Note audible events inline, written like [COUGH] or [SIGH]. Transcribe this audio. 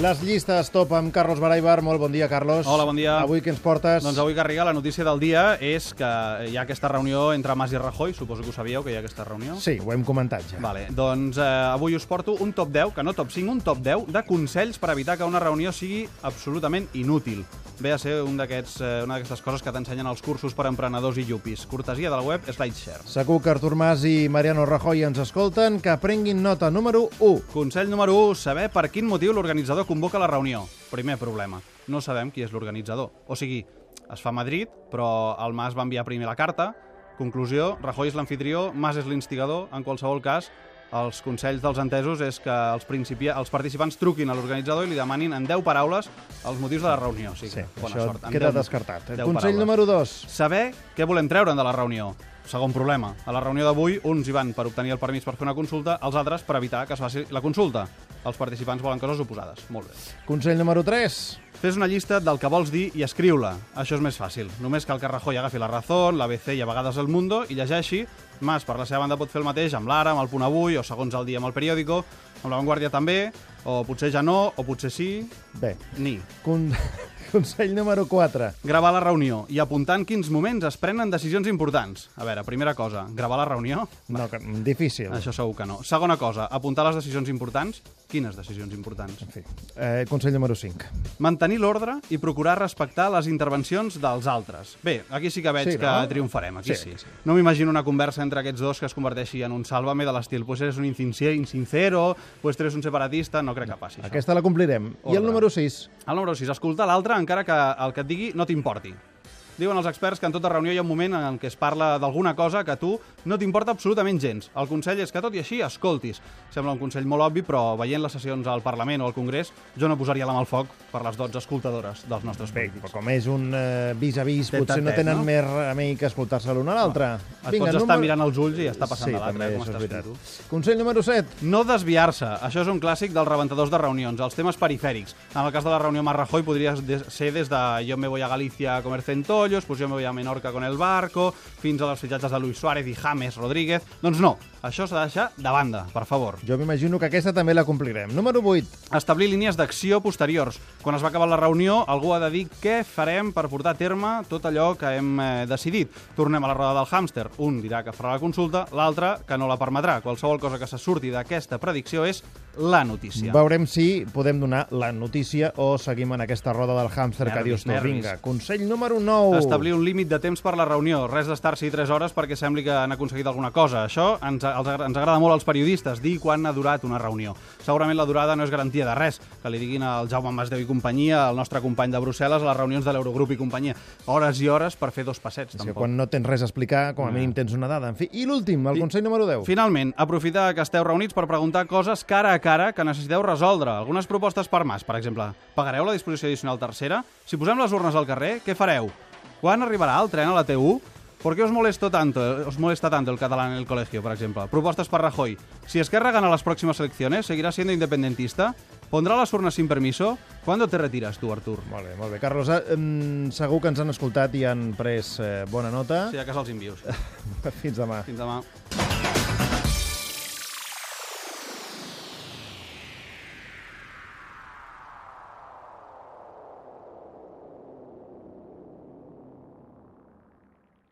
Les llistes top amb Carlos Baraibar. Molt bon dia, Carlos. Hola, bon dia. Avui què ens portes? Doncs avui, Garriga, la notícia del dia és que hi ha aquesta reunió entre Mas i Rajoy. Suposo que ho sabíeu, que hi ha aquesta reunió. Sí, ho hem comentat ja. Vale, doncs eh, avui us porto un top 10, que no top 5, un top 10 de consells per evitar que una reunió sigui absolutament inútil. Ve a ser un eh, una d'aquestes coses que t'ensenyen els cursos per a emprenedors i llupis. Cortesia de la web SlideShare. Segur que Artur Mas i Mariano Rajoy ens escolten, que prenguin nota número 1. Consell número 1, saber per quin motiu l'organitzador convoca la reunió. Primer problema, no sabem qui és l'organitzador. O sigui, es fa a Madrid, però el Mas va enviar primer la carta. Conclusió, Rajoy és l'anfitrió, Mas és l'instigador. En qualsevol cas, els consells dels entesos és que els, els participants truquin a l'organitzador i li demanin en 10 paraules els motius de la reunió. O sigui, Sí, bona això sort. En queda 10 descartat. 10 Consell paraules. número 2. Saber què volem treure'n de la reunió. Segon problema. A la reunió d'avui, uns hi van per obtenir el permís per fer una consulta, els altres per evitar que es faci la consulta. Els participants volen coses oposades. Molt bé. Consell número 3. Fes una llista del que vols dir i escriu-la. Això és més fàcil. Només cal que Rajoy agafi la Razón, l'ABC i a vegades el Mundo i llegeixi. Mas, per la seva banda, pot fer el mateix amb l'Ara, amb el Punt Avui, o segons el dia amb el periòdico, amb la Vanguardia també, o potser ja no, o potser sí, Bé, ni. con... [LAUGHS] consell número 4. Gravar la reunió i apuntar en quins moments es prenen decisions importants. A veure, primera cosa, gravar la reunió? No, que- difícil. Això segur que no. Segona cosa, apuntar les decisions importants. Quines decisions importants? En fi. Eh, consell número 5. Mantenir l'ordre i procurar respectar les intervencions dels altres. Bé, aquí sí que veig Sí, que no? triomfarem, aquí Sí, sí. No m'imagino una conversa entre aquests dos que es converteixi en un sálvame de l'estil pues eres un insincer- insincero, pues eres un separatista, no crec que passi això. Aquesta la complirem. I el Ordre. número 6. El número 6, escoltar l'altre encara que el que et digui no t'importi. Diuen els experts que en tota reunió hi ha un moment en què es parla d'alguna cosa que a tu no t'importa absolutament gens. El consell és que tot i així escoltis. Sembla un consell molt obvi, però veient les sessions al Parlament o al Congrés, jo no posaria la mà al foc per les 12 escoltadores dels nostres Bé, polítics. com és un eh, vis a vis, potser no tenen no? més remei que escoltar-se l'un a l'altre. Et pots estar mirant els ulls i està passant sí, de l'altre, eh, com estàs. Consell número 7. No desviar-se. Això és un clàssic dels rebentadors de reunions, els temes perifèrics. En el cas de la reunió amb Rajoy podria ser des de yo me voy a Galicia a comer centollos, pues yo me voy a Menorca con el barco, fins a les fitxatges de Luis Suárez i James Rodríguez. Doncs no, això s'ha de deixar de banda, per favor. Jo m'imagino que aquesta també la complirem. Número 8. Establir línies d'acció posteriors. Quan es va acabar la reunió, algú ha de dir què farem per portar a terme tot allò que hem eh, decidit. Tornem a la roda del hàmster. Un dirà que farà la consulta, l'altre que no la permetrà. Qualsevol cosa que se surti d'aquesta predicció és la notícia. Veurem si podem donar la notícia o seguim en aquesta roda del hàmster que dius tu. nervis. Vinga, consell número 9. Establir un límit de temps per la reunió. Res d'estar-s'hi 3 hores perquè sembli que han aconseguit alguna cosa. Això ens, els, ens agrada molt als periodistes, dir quan ha durat una reunió. Segurament la durada no és garantia de res. Que li diguin al Jaume Masdeu i companyia, el nostre company de Brussel·les, a les reunions de l'Eurogrup i companyia. Hores i hores per fer dos passets, tampoc. quan no tens res a explicar, com a No. mínim tens una dada. En fi, i l'últim, el I- consell número 10. Finalment, aprofitar que esteu reunits per preguntar coses cara a cara que necessiteu resoldre. Algunes propostes per Mas, per exemple. Pagareu la disposició addicional tercera? Si posem les urnes al carrer, què fareu? Quan arribarà el tren a la T1? ¿Por qué os, molesto tanto, os molesta tanto el catalán en el colegio, por ejemplo? Propuestas para Rajoy. Si Esquerra gana las próximas elecciones, ¿seguirá siendo independentista? ¿Pondrá las urnas sin permiso? ¿Cuándo te retiras tú, Artur? Molt bé, molt bé. Carlos, eh, segur que ens han escoltat i han pres eh, bona nota. Sí, a casa els envios. [LAUGHS] Fins demà. Fins demà.